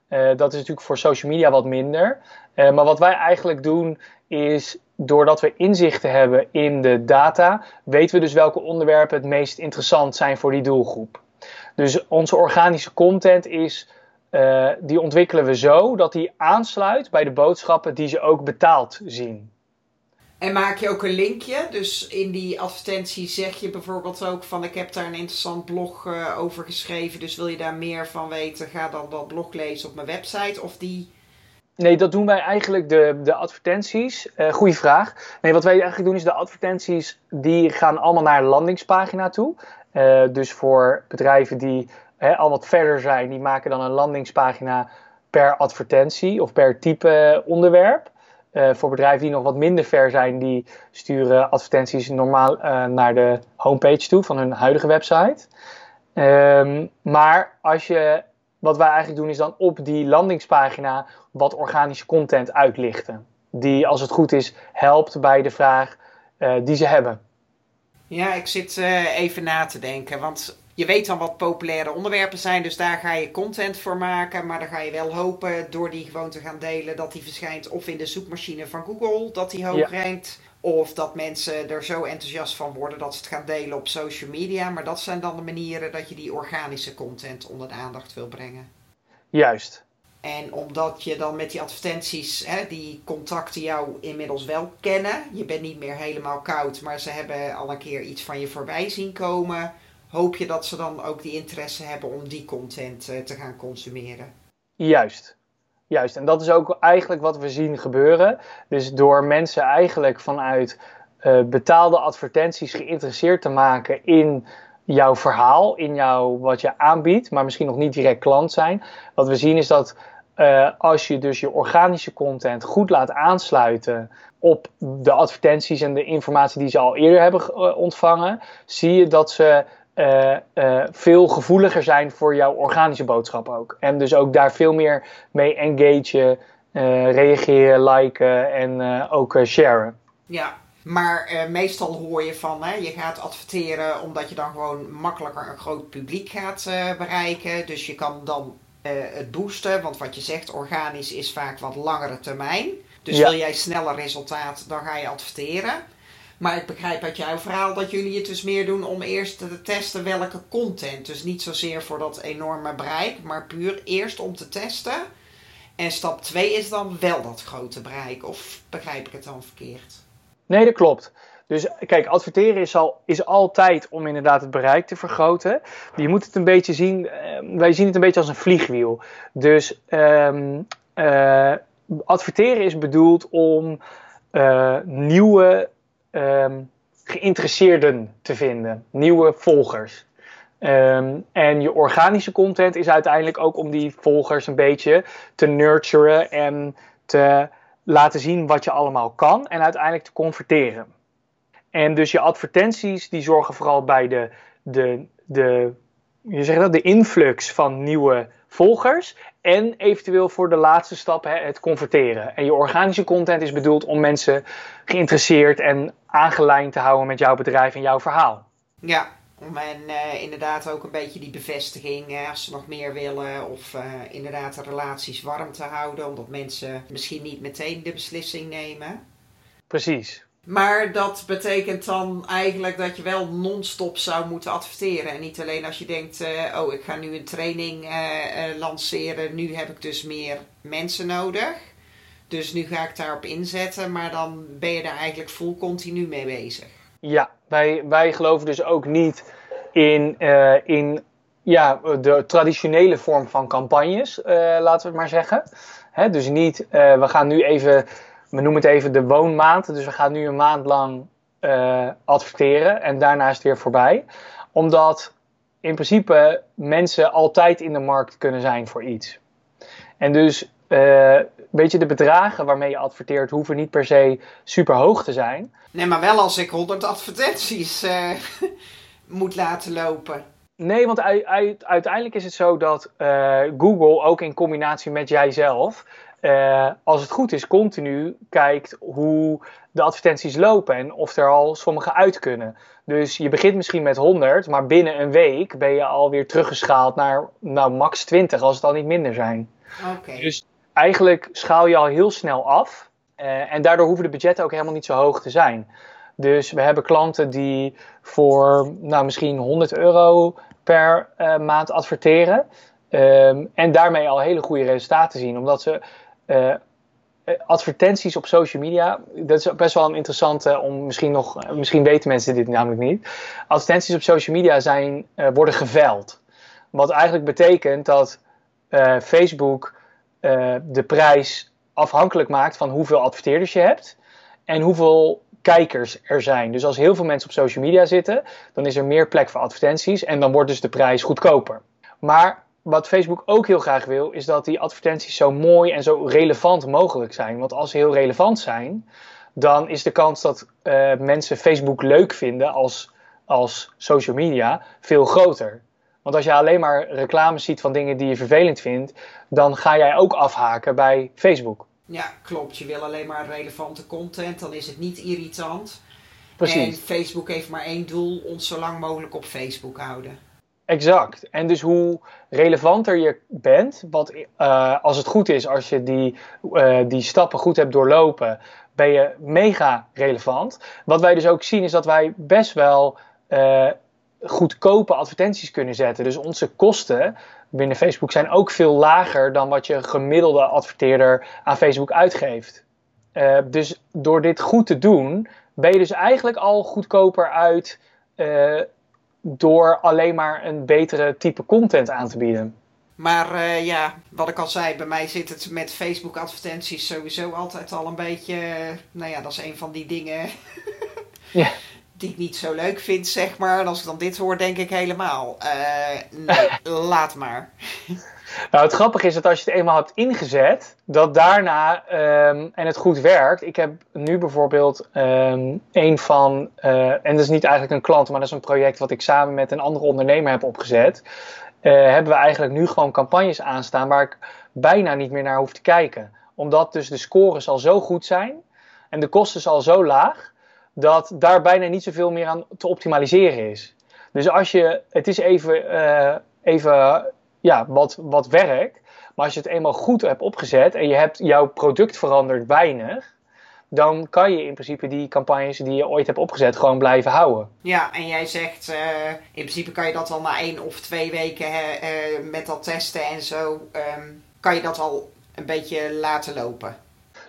Speaker 3: Uh, dat is natuurlijk voor social media wat minder. Uh, maar wat wij eigenlijk doen is, doordat we inzichten hebben in de data, weten we dus welke onderwerpen het meest interessant zijn voor die doelgroep. Dus onze organische content is, die ontwikkelen we zo dat die aansluit bij de boodschappen die ze ook betaald zien.
Speaker 2: En maak je ook een linkje? Dus in die advertentie zeg je bijvoorbeeld ook van ik heb daar een interessant blog uh, over geschreven. Dus wil je daar meer van weten, ga dan dat blog lezen op mijn website. Of die.
Speaker 3: Nee, dat doen wij eigenlijk de, de advertenties. Uh, goeie vraag. Nee, wat wij eigenlijk doen is de advertenties die gaan allemaal naar een landingspagina toe. Uh, dus voor bedrijven die hè, al wat verder zijn, die maken dan een landingspagina per advertentie of per type onderwerp. Uh, voor bedrijven die nog wat minder ver zijn, die sturen advertenties normaal uh, naar de homepage toe van hun huidige website. Um, maar als je, wat wij eigenlijk doen, is dan op die landingspagina wat organische content uitlichten. Die, als het goed is, helpt bij de vraag uh, die ze hebben.
Speaker 2: Ja, ik zit even na te denken. Want je weet dan wat populaire onderwerpen zijn, dus daar ga je content voor maken. Maar dan ga je wel hopen, door die gewoon te gaan delen, dat die verschijnt of in de zoekmachine van Google, dat die hoog ja. rankt. Of dat mensen er zo enthousiast van worden dat ze het gaan delen op social media. Maar dat zijn dan de manieren dat je die organische content onder de aandacht wil brengen.
Speaker 3: Juist.
Speaker 2: En omdat je dan met die advertenties, hè, die contacten jou inmiddels wel kennen. Je bent niet meer helemaal koud, maar ze hebben al een keer iets van je voorbij zien komen hoop je dat ze dan ook die interesse hebben om die content uh, te gaan consumeren.
Speaker 3: Juist. Juist, en dat is ook eigenlijk wat we zien gebeuren. Dus door mensen eigenlijk vanuit uh, betaalde advertenties geïnteresseerd te maken in jouw verhaal, in jouw, wat je aanbiedt, maar misschien nog niet direct klant zijn. Wat we zien is dat uh, als je dus je organische content goed laat aansluiten op de advertenties en de informatie die ze al eerder hebben ontvangen, zie je dat ze uh, uh, veel gevoeliger zijn voor jouw organische boodschap ook. En dus ook daar veel meer mee engagen, uh, reageren, liken en ook sharen.
Speaker 2: Ja, maar meestal hoor je van, hè, je gaat adverteren omdat je dan gewoon makkelijker een groot publiek gaat bereiken. Dus je kan dan het boosten, want wat je zegt, organisch is vaak wat langere termijn. Dus ja. wil jij sneller resultaat, dan ga je adverteren. Maar ik begrijp uit jouw verhaal dat jullie het dus meer doen om eerst te testen welke content. Dus niet zozeer voor dat enorme bereik, maar puur eerst om te testen. En stap 2 is dan wel dat grote bereik. Of begrijp ik het dan verkeerd?
Speaker 3: Nee, dat klopt. Dus kijk, adverteren is, al, is altijd om inderdaad het bereik te vergroten. Je moet het een beetje zien, wij zien het een beetje als een vliegwiel. Dus um, uh, adverteren is bedoeld om uh, nieuwe um, geïnteresseerden te vinden, nieuwe volgers. Um, en je organische content is uiteindelijk ook om die volgers een beetje te nurturen en te laten zien wat je allemaal kan en uiteindelijk te converteren. En dus je advertenties die zorgen vooral bij de, de, de, je zegt dat, de influx van nieuwe volgers. En eventueel voor de laatste stap het converteren. En je organische content is bedoeld om mensen geïnteresseerd en aangelijnd te houden met jouw bedrijf en jouw verhaal.
Speaker 2: Ja, om en uh, inderdaad ook een beetje die bevestiging uh, als ze nog meer willen. Of uh, inderdaad de relaties warm te houden. Omdat mensen misschien niet meteen de beslissing nemen.
Speaker 3: Precies.
Speaker 2: Maar dat betekent dan eigenlijk dat je wel non-stop zou moeten adverteren. En niet alleen als je denkt, oh ik ga nu een training lanceren, nu heb ik dus meer mensen nodig. Dus nu ga ik daarop inzetten, maar dan ben je daar eigenlijk vol continu mee bezig.
Speaker 3: Ja, wij, wij geloven dus ook niet in, in ja, de traditionele vorm van campagnes, laten we het maar zeggen. Hè, dus niet, we gaan nu even we noemen het even de woonmaand. Dus we gaan nu een maand lang adverteren en daarna is het weer voorbij. Omdat in principe mensen altijd in de markt kunnen zijn voor iets. En dus weet je, de bedragen waarmee je adverteert hoeven niet per se super hoog te zijn.
Speaker 2: Nee, maar wel als ik 100 advertenties uh, moet laten lopen.
Speaker 3: Nee, want uiteindelijk is het zo dat Google ook in combinatie met jijzelf uh, als het goed is, continu kijkt hoe de advertenties lopen en of er al sommige uit kunnen. Dus je begint misschien met 100, maar binnen een week ben je alweer teruggeschaald naar nou, max 20, als het al niet minder zijn.
Speaker 2: Okay.
Speaker 3: Dus eigenlijk schaal je al heel snel af. Uh, en daardoor hoeven de budgetten ook helemaal niet zo hoog te zijn. Dus we hebben klanten die voor nou, misschien 100 euro per uh, maand adverteren. Um, en daarmee al hele goede resultaten zien. Omdat ze uh, advertenties op social media, dat is best wel een interessante om misschien nog, misschien weten mensen dit namelijk niet. Advertenties op social media zijn, worden geveld. Wat eigenlijk betekent dat Facebook de prijs afhankelijk maakt van hoeveel adverteerders je hebt en hoeveel kijkers er zijn. Dus als heel veel mensen op social media zitten, dan is er meer plek voor advertenties en dan wordt dus de prijs goedkoper. Maar wat Facebook ook heel graag wil, is dat die advertenties zo mooi en zo relevant mogelijk zijn. Want als ze heel relevant zijn, dan is de kans dat uh, mensen Facebook leuk vinden als, als social media veel groter. Want als je alleen maar reclames ziet van dingen die je vervelend vindt, dan ga jij ook afhaken bij Facebook.
Speaker 2: Ja, klopt. Je wil alleen maar relevante content, dan is het niet irritant.
Speaker 3: Precies.
Speaker 2: En Facebook heeft maar één doel, ons zo lang mogelijk op Facebook houden.
Speaker 3: Exact. En dus hoe relevanter je bent, wat uh, als het goed is, als je die, uh, die stappen goed hebt doorlopen, ben je mega relevant. Wat wij dus ook zien is dat wij best wel uh, goedkope advertenties kunnen zetten. Dus onze kosten binnen Facebook zijn ook veel lager dan wat je gemiddelde adverteerder aan Facebook uitgeeft. dus door dit goed te doen, ben je dus eigenlijk al goedkoper uit door alleen maar een betere type content aan te bieden.
Speaker 2: Maar uh, ja, wat ik al zei, bij mij zit het met Facebook advertenties sowieso altijd al een beetje. nou ja, dat is een van die dingen
Speaker 3: ja.
Speaker 2: die ik niet zo leuk vind, zeg maar. En als ik dan dit hoor, denk ik helemaal. Uh, nee, laat maar.
Speaker 3: Nou, het grappige is dat als je het eenmaal hebt ingezet, dat daarna um, en het goed werkt. Ik heb nu bijvoorbeeld um, een van, uh, en dat is niet eigenlijk een klant, maar dat is een project wat ik samen met een andere ondernemer heb opgezet. Uh, hebben we eigenlijk nu gewoon campagnes aanstaan waar ik bijna niet meer naar hoef te kijken. Omdat dus de scores al zo goed zijn en de kosten al zo laag, dat daar bijna niet zoveel meer aan te optimaliseren is. Dus als je, het is even, uh, even ja, wat, wat werkt. Maar als je het eenmaal goed hebt opgezet en je hebt jouw product veranderd weinig, dan kan je in principe die campagnes die je ooit hebt opgezet gewoon blijven houden.
Speaker 2: Ja, en jij zegt uh, in principe kan je dat al na één of twee weken uh, met dat testen en zo, um, kan je dat al een beetje laten lopen.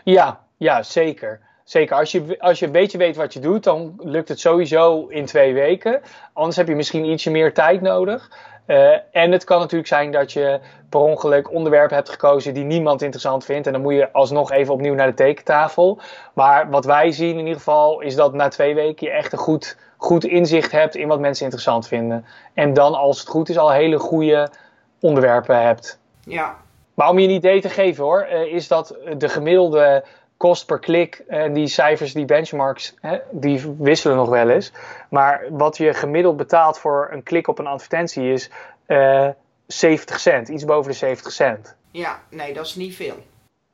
Speaker 3: Ja, ja zeker. Zeker, als je, als je een beetje weet wat je doet, dan lukt het sowieso in twee weken. Anders heb je misschien ietsje meer tijd nodig. Uh, en het kan natuurlijk zijn dat je per ongeluk onderwerpen hebt gekozen die niemand interessant vindt. En dan moet je alsnog even opnieuw naar de tekentafel. Maar wat wij zien in ieder geval is dat na twee weken je echt een goed, goed inzicht hebt in wat mensen interessant vinden. En dan als het goed is al hele goede onderwerpen hebt.
Speaker 2: Ja.
Speaker 3: Maar om je een idee te geven hoor, uh, is dat de gemiddelde kost per klik, en die cijfers, die benchmarks, hè, die wisselen nog wel eens. Maar wat je gemiddeld betaalt voor een klik op een advertentie is uh, 70 cent, iets boven de 70 cent.
Speaker 2: Ja, nee, dat is niet veel.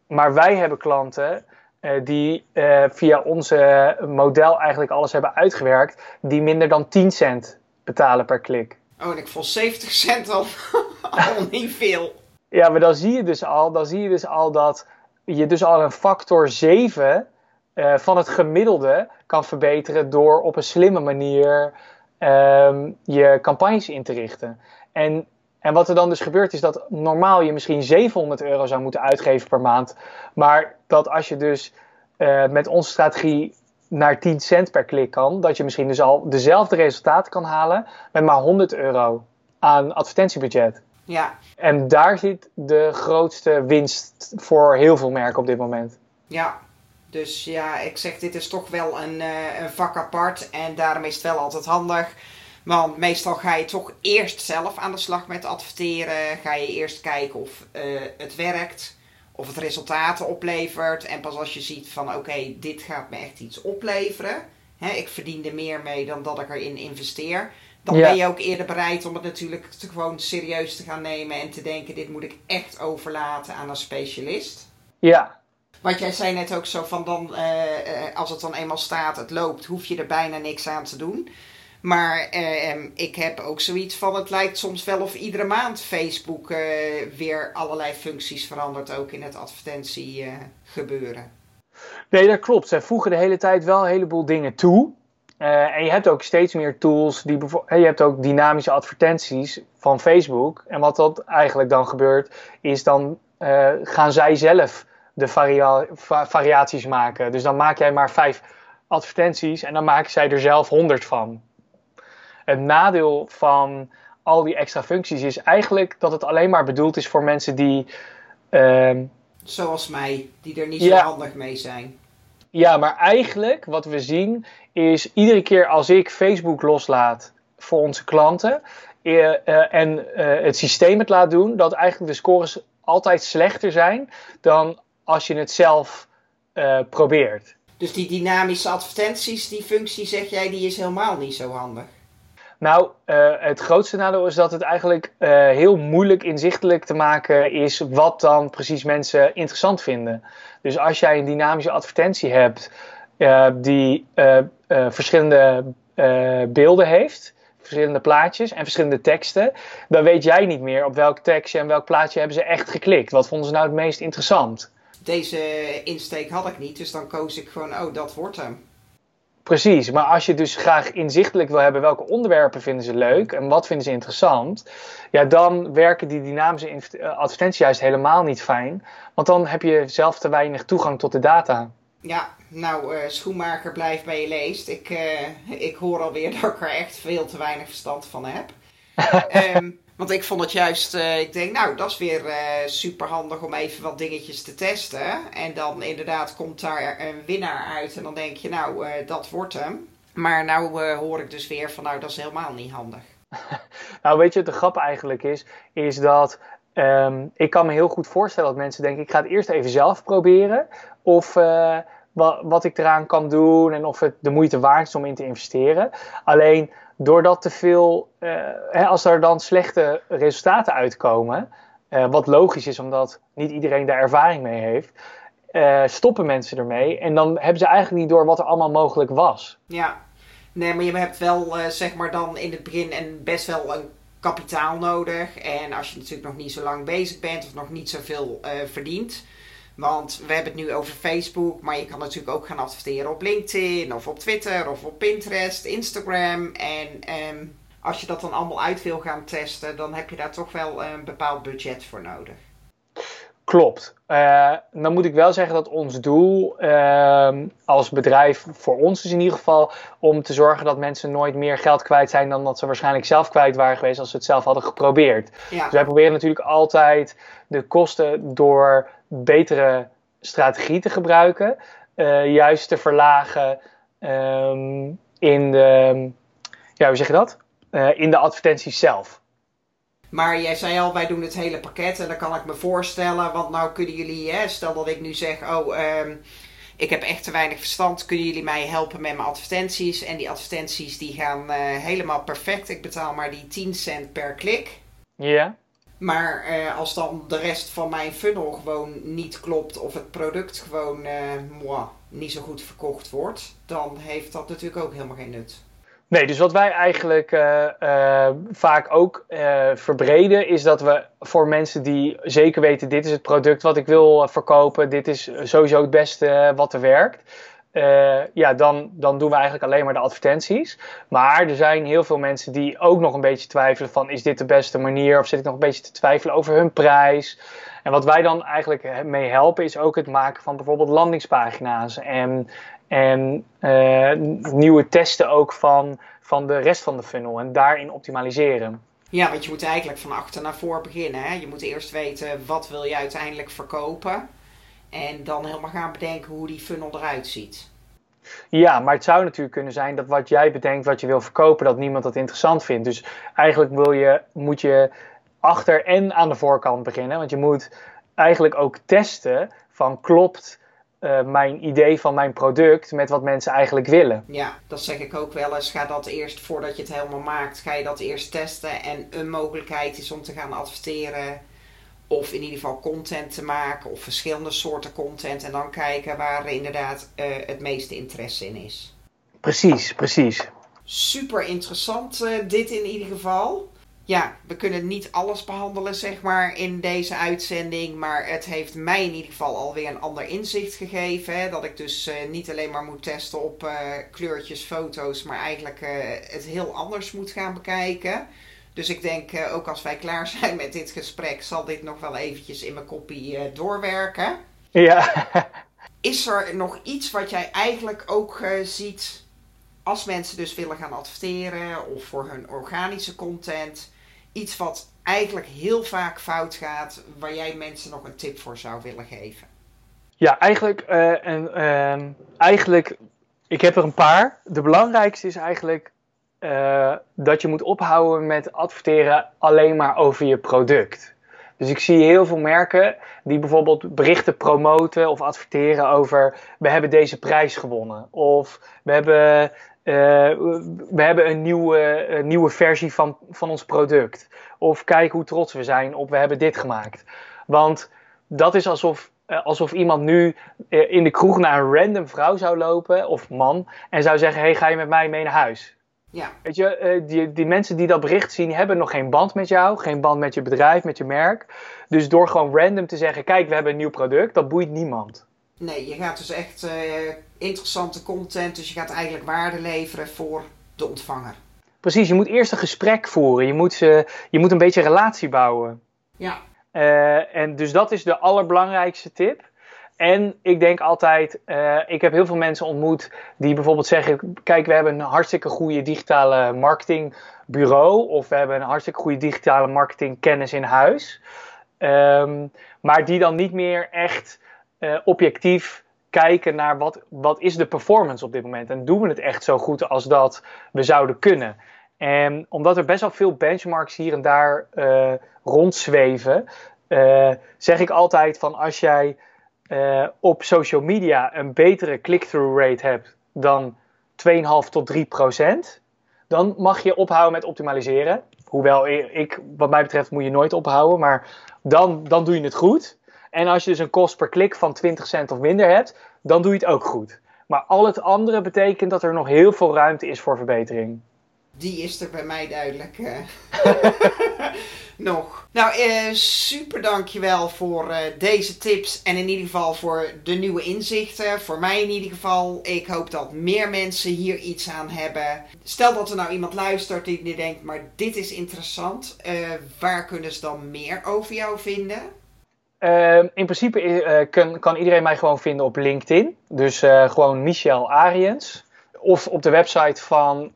Speaker 3: Maar wij hebben klanten uh, die uh, via onze model eigenlijk alles hebben uitgewerkt, die minder dan 10 cent betalen per klik.
Speaker 2: Oh, en ik vond 70 cent al, al niet veel.
Speaker 3: Ja, maar dan zie je dus al, dan zie je dus al dat je dus al een factor 7 eh, van het gemiddelde kan verbeteren door op een slimme manier ehm, je campagnes in te richten. En, en wat er dan dus gebeurt is dat normaal je misschien 700 euro zou moeten uitgeven per maand. Maar dat als je dus eh, met onze strategie naar 10 cent per klik kan, dat je misschien dus al dezelfde resultaten kan halen met maar 100 euro aan advertentiebudget.
Speaker 2: Ja.
Speaker 3: En daar zit de grootste winst voor heel veel merken op dit moment.
Speaker 2: Ja, dus ja, ik zeg, dit is toch wel een, uh, een vak apart. En daarom is het wel altijd handig. Want meestal ga je toch eerst zelf aan de slag met adverteren. Ga je eerst kijken of uh, het werkt. Of het resultaten oplevert. En pas als je ziet van oké, okay, dit gaat me echt iets opleveren. Hè, ik verdien er meer mee dan dat ik erin investeer. Dan ja. ben je ook eerder bereid om het natuurlijk te gewoon serieus te gaan nemen. En te denken, dit moet ik echt overlaten aan een specialist.
Speaker 3: Ja,
Speaker 2: want jij zei net ook zo van dan, uh, als het dan eenmaal staat, het loopt, hoef je er bijna niks aan te doen. Maar uh, ik heb ook zoiets van, het lijkt soms wel of iedere maand Facebook weer allerlei functies verandert, ook in het advertentie gebeuren.
Speaker 3: Nee, dat klopt. Zij voegen de hele tijd wel een heleboel dingen toe. En je hebt ook steeds meer tools, die je hebt ook dynamische advertenties van Facebook. En wat dat eigenlijk dan gebeurt, is dan gaan zij zelf de varia variaties maken. Dus dan maak jij maar vijf advertenties en dan maken zij er zelf honderd van. Het nadeel van al die extra functies is eigenlijk dat het alleen maar bedoeld is voor mensen die. Uh,
Speaker 2: Zoals mij, die er niet ja, zo handig mee zijn.
Speaker 3: Ja, maar eigenlijk wat we zien is iedere keer als ik Facebook loslaat voor onze klanten uh, uh, en uh, het systeem het laat doen, dat eigenlijk de scores altijd slechter zijn dan als je het zelf probeert.
Speaker 2: Dus die dynamische advertenties, die functie zeg jij, die is helemaal niet zo handig?
Speaker 3: Nou, uh, het grootste nadeel is dat het eigenlijk uh, heel moeilijk inzichtelijk te maken is wat dan precies mensen interessant vinden. Dus als jij een dynamische advertentie hebt die verschillende beelden heeft, verschillende plaatjes en verschillende teksten, dan weet jij niet meer op welk tekstje en welk plaatje hebben ze echt geklikt. Wat vonden ze nou het meest interessant?
Speaker 2: deze insteek had ik niet. Dus dan koos ik gewoon, oh, dat wordt hem.
Speaker 3: Precies, maar als je dus graag inzichtelijk wil hebben welke onderwerpen vinden ze leuk en wat vinden ze interessant, ja, dan werken die dynamische eh, advertenties juist helemaal niet fijn, want dan heb je zelf te weinig toegang tot de data.
Speaker 2: Ja, nou, uh, schoenmaker blijft bij je leest. Ik, uh, ik hoor alweer dat ik er echt veel te weinig verstand van heb. um, Want ik vond het juist, uh, ik denk, nou, dat is weer super handig om even wat dingetjes te testen. En dan inderdaad komt daar een winnaar uit. En dan denk je, nou, dat wordt hem. Maar nou hoor ik dus weer van, nou, dat is helemaal niet handig.
Speaker 3: nou, weet je, wat de grap eigenlijk is, is dat um, ik kan me heel goed voorstellen dat mensen denken, ik ga het eerst even zelf proberen. Of wat, wat ik eraan kan doen en of het de moeite waard is om in te investeren. Alleen doordat te veel, uh, hè, als er dan slechte resultaten uitkomen, uh, wat logisch is omdat niet iedereen daar ervaring mee heeft, uh, stoppen mensen ermee en dan hebben ze eigenlijk niet door wat er allemaal mogelijk was.
Speaker 2: Ja, nee, maar je hebt wel zeg maar dan in het begin en best wel een kapitaal nodig. En als je natuurlijk nog niet zo lang bezig bent of nog niet zoveel verdient, want we hebben het nu over Facebook, maar je kan natuurlijk ook gaan adverteren op LinkedIn of op Twitter of op Pinterest, Instagram. En um, als je dat dan allemaal uit wil gaan testen, dan heb je daar toch wel een bepaald budget voor nodig.
Speaker 3: Klopt. Uh, dan moet ik wel zeggen dat ons doel uh, als bedrijf voor ons is in ieder geval om te zorgen dat mensen nooit meer geld kwijt zijn dan dat ze waarschijnlijk zelf kwijt waren geweest als ze het zelf hadden geprobeerd. Ja. Dus wij proberen natuurlijk altijd de kosten door betere strategie te gebruiken, uh, juist te verlagen um, in de, ja, hoe zeg je dat? Uh, in de advertenties zelf.
Speaker 2: Maar jij zei al, wij doen het hele pakket en dan kan ik me voorstellen, want nou kunnen jullie, hè, stel dat ik nu zeg, oh, um, ik heb echt te weinig verstand, kunnen jullie mij helpen met mijn advertenties? En die advertenties die gaan uh, helemaal perfect, ik betaal maar die 10 cent per klik.
Speaker 3: Ja.
Speaker 2: Maar uh, als dan de rest van mijn funnel gewoon niet klopt of het product gewoon moi, niet zo goed verkocht wordt, dan heeft dat natuurlijk ook helemaal geen nut.
Speaker 3: Nee, dus wat wij eigenlijk uh, vaak ook verbreden, is dat we voor mensen die zeker weten: dit is het product wat ik wil verkopen, dit is sowieso het beste wat er werkt. Uh, ja, dan, dan doen we eigenlijk alleen maar de advertenties. Maar er zijn heel veel mensen die ook nog een beetje twijfelen van is dit de beste manier? Of zit ik nog een beetje te twijfelen over hun prijs? En wat wij dan eigenlijk mee helpen is ook het maken van bijvoorbeeld landingspagina's en, en uh, nieuwe testen ook van, van de rest van de funnel en daarin optimaliseren.
Speaker 2: Ja, want je moet eigenlijk van achter naar voor beginnen. Hè? Je moet eerst weten wat wil je uiteindelijk verkopen. En dan helemaal gaan bedenken hoe die funnel eruit ziet.
Speaker 3: Ja, maar het zou natuurlijk kunnen zijn dat wat jij bedenkt, wat je wil verkopen, dat niemand dat interessant vindt. Dus eigenlijk wil je, moet je achter en aan de voorkant beginnen. Want je moet eigenlijk ook testen van klopt uh, mijn idee van mijn product met wat mensen eigenlijk willen.
Speaker 2: Ja, dat zeg ik ook wel eens. Ga dat eerst, voordat je het helemaal maakt, ga je dat eerst testen. En een mogelijkheid is om te gaan adverteren. Of in ieder geval content te maken. Of verschillende soorten content. En dan kijken waar inderdaad uh, het meeste interesse in is.
Speaker 3: Precies, precies.
Speaker 2: Super interessant uh, dit in ieder geval ja, we kunnen niet alles behandelen, zeg maar, in deze uitzending. Maar het heeft mij in ieder geval alweer een ander inzicht gegeven. Hè, dat ik dus uh, niet alleen maar moet testen op kleurtjes, foto's, maar eigenlijk het heel anders moet gaan bekijken. Dus ik denk, ook als wij klaar zijn met dit gesprek, zal dit nog wel eventjes in mijn kopie doorwerken.
Speaker 3: Ja.
Speaker 2: Is er nog iets wat jij eigenlijk ook ziet als mensen dus willen gaan adverteren of voor hun organische content? iets wat eigenlijk heel vaak fout gaat, waar jij mensen nog een tip voor zou willen geven?
Speaker 3: Ja, eigenlijk, uh, en, uh, eigenlijk, ik heb er een paar. De belangrijkste is eigenlijk uh, dat je moet ophouden met adverteren alleen maar over je product. Dus ik zie heel veel merken die bijvoorbeeld berichten promoten of adverteren over we hebben deze prijs gewonnen. Of we hebben uh, we hebben een nieuwe, nieuwe versie van, van ons product. Of kijk hoe trots we zijn op we hebben dit gemaakt. Want dat is alsof, uh, alsof iemand nu in de kroeg naar een random vrouw zou lopen, of man, en zou zeggen: hey, ga je met mij mee naar huis?
Speaker 2: Ja.
Speaker 3: Weet je, die, die mensen die dat bericht zien, hebben nog geen band met jou, geen band met je bedrijf, met je merk. Dus door gewoon random te zeggen: kijk, we hebben een nieuw product, dat boeit niemand.
Speaker 2: Nee, je gaat dus echt uh, interessante content, dus je gaat eigenlijk waarde leveren voor de ontvanger.
Speaker 3: Precies, je moet eerst een gesprek voeren. Je moet, uh, je moet een beetje relatie bouwen.
Speaker 2: Ja.
Speaker 3: Uh, en dus dat is de allerbelangrijkste tip. En ik denk altijd, uh, ik heb heel veel mensen ontmoet die bijvoorbeeld zeggen: Kijk, we hebben een hartstikke goede digitale marketingbureau. Of we hebben een hartstikke goede digitale marketingkennis in huis. Um, maar die dan niet meer echt uh, objectief kijken naar wat, wat is de performance op dit moment. En doen we het echt zo goed als dat we zouden kunnen. En omdat er best wel veel benchmarks hier en daar uh, rondzweven, zeg ik altijd van als jij uh, op social media een betere click-through rate hebt dan 2,5 tot 3 procent, dan mag je ophouden met optimaliseren. Hoewel ik, wat mij betreft, moet je nooit ophouden, maar dan, dan doe je het goed. En als je dus een kost per klik van 20 cent of minder hebt, dan doe je het ook goed. Maar al het andere betekent dat er nog heel veel ruimte is voor verbetering.
Speaker 2: Die is er bij mij duidelijk. Nog. Nou, uh, super dankjewel voor uh, deze tips en in ieder geval voor de nieuwe inzichten. Voor mij in ieder geval. Ik hoop dat meer mensen hier iets aan hebben. Stel dat er nou iemand luistert die, die denkt, maar dit is interessant. waar kunnen ze dan meer over jou vinden?
Speaker 3: Uh, in principe uh, kan, iedereen mij gewoon vinden op LinkedIn. Dus gewoon Michel Ariens. Of op de website van,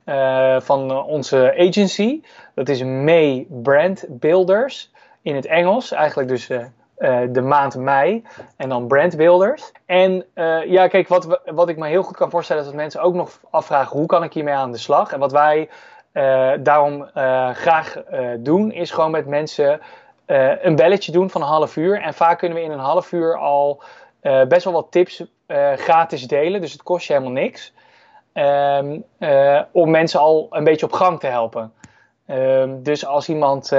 Speaker 3: van onze agency. Dat is May Brand Builders. In het Engels. Eigenlijk dus de maand mei. En dan Brand Builders. En ja, kijk, wat, wat ik me heel goed kan voorstellen is dat mensen ook nog afvragen hoe kan ik hiermee aan de slag. En wat wij daarom graag doen is gewoon met mensen een belletje doen van een half uur. En vaak kunnen we in een half uur al best wel wat tips gratis delen. Dus het kost je helemaal niks. Um, om mensen al een beetje op gang te helpen. Um, dus als iemand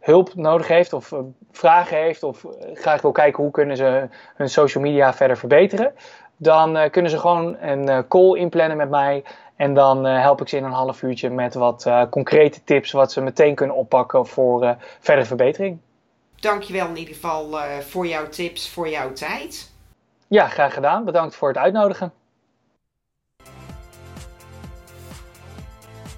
Speaker 3: hulp nodig heeft of vragen heeft of graag wil kijken hoe kunnen ze hun social media verder verbeteren. Dan kunnen ze gewoon een call inplannen met mij. En dan help ik ze in een half uurtje met wat concrete tips wat ze meteen kunnen oppakken voor verdere verbetering.
Speaker 2: Dankjewel in ieder geval voor jouw tips, voor jouw tijd.
Speaker 3: Ja, graag gedaan. Bedankt voor het uitnodigen.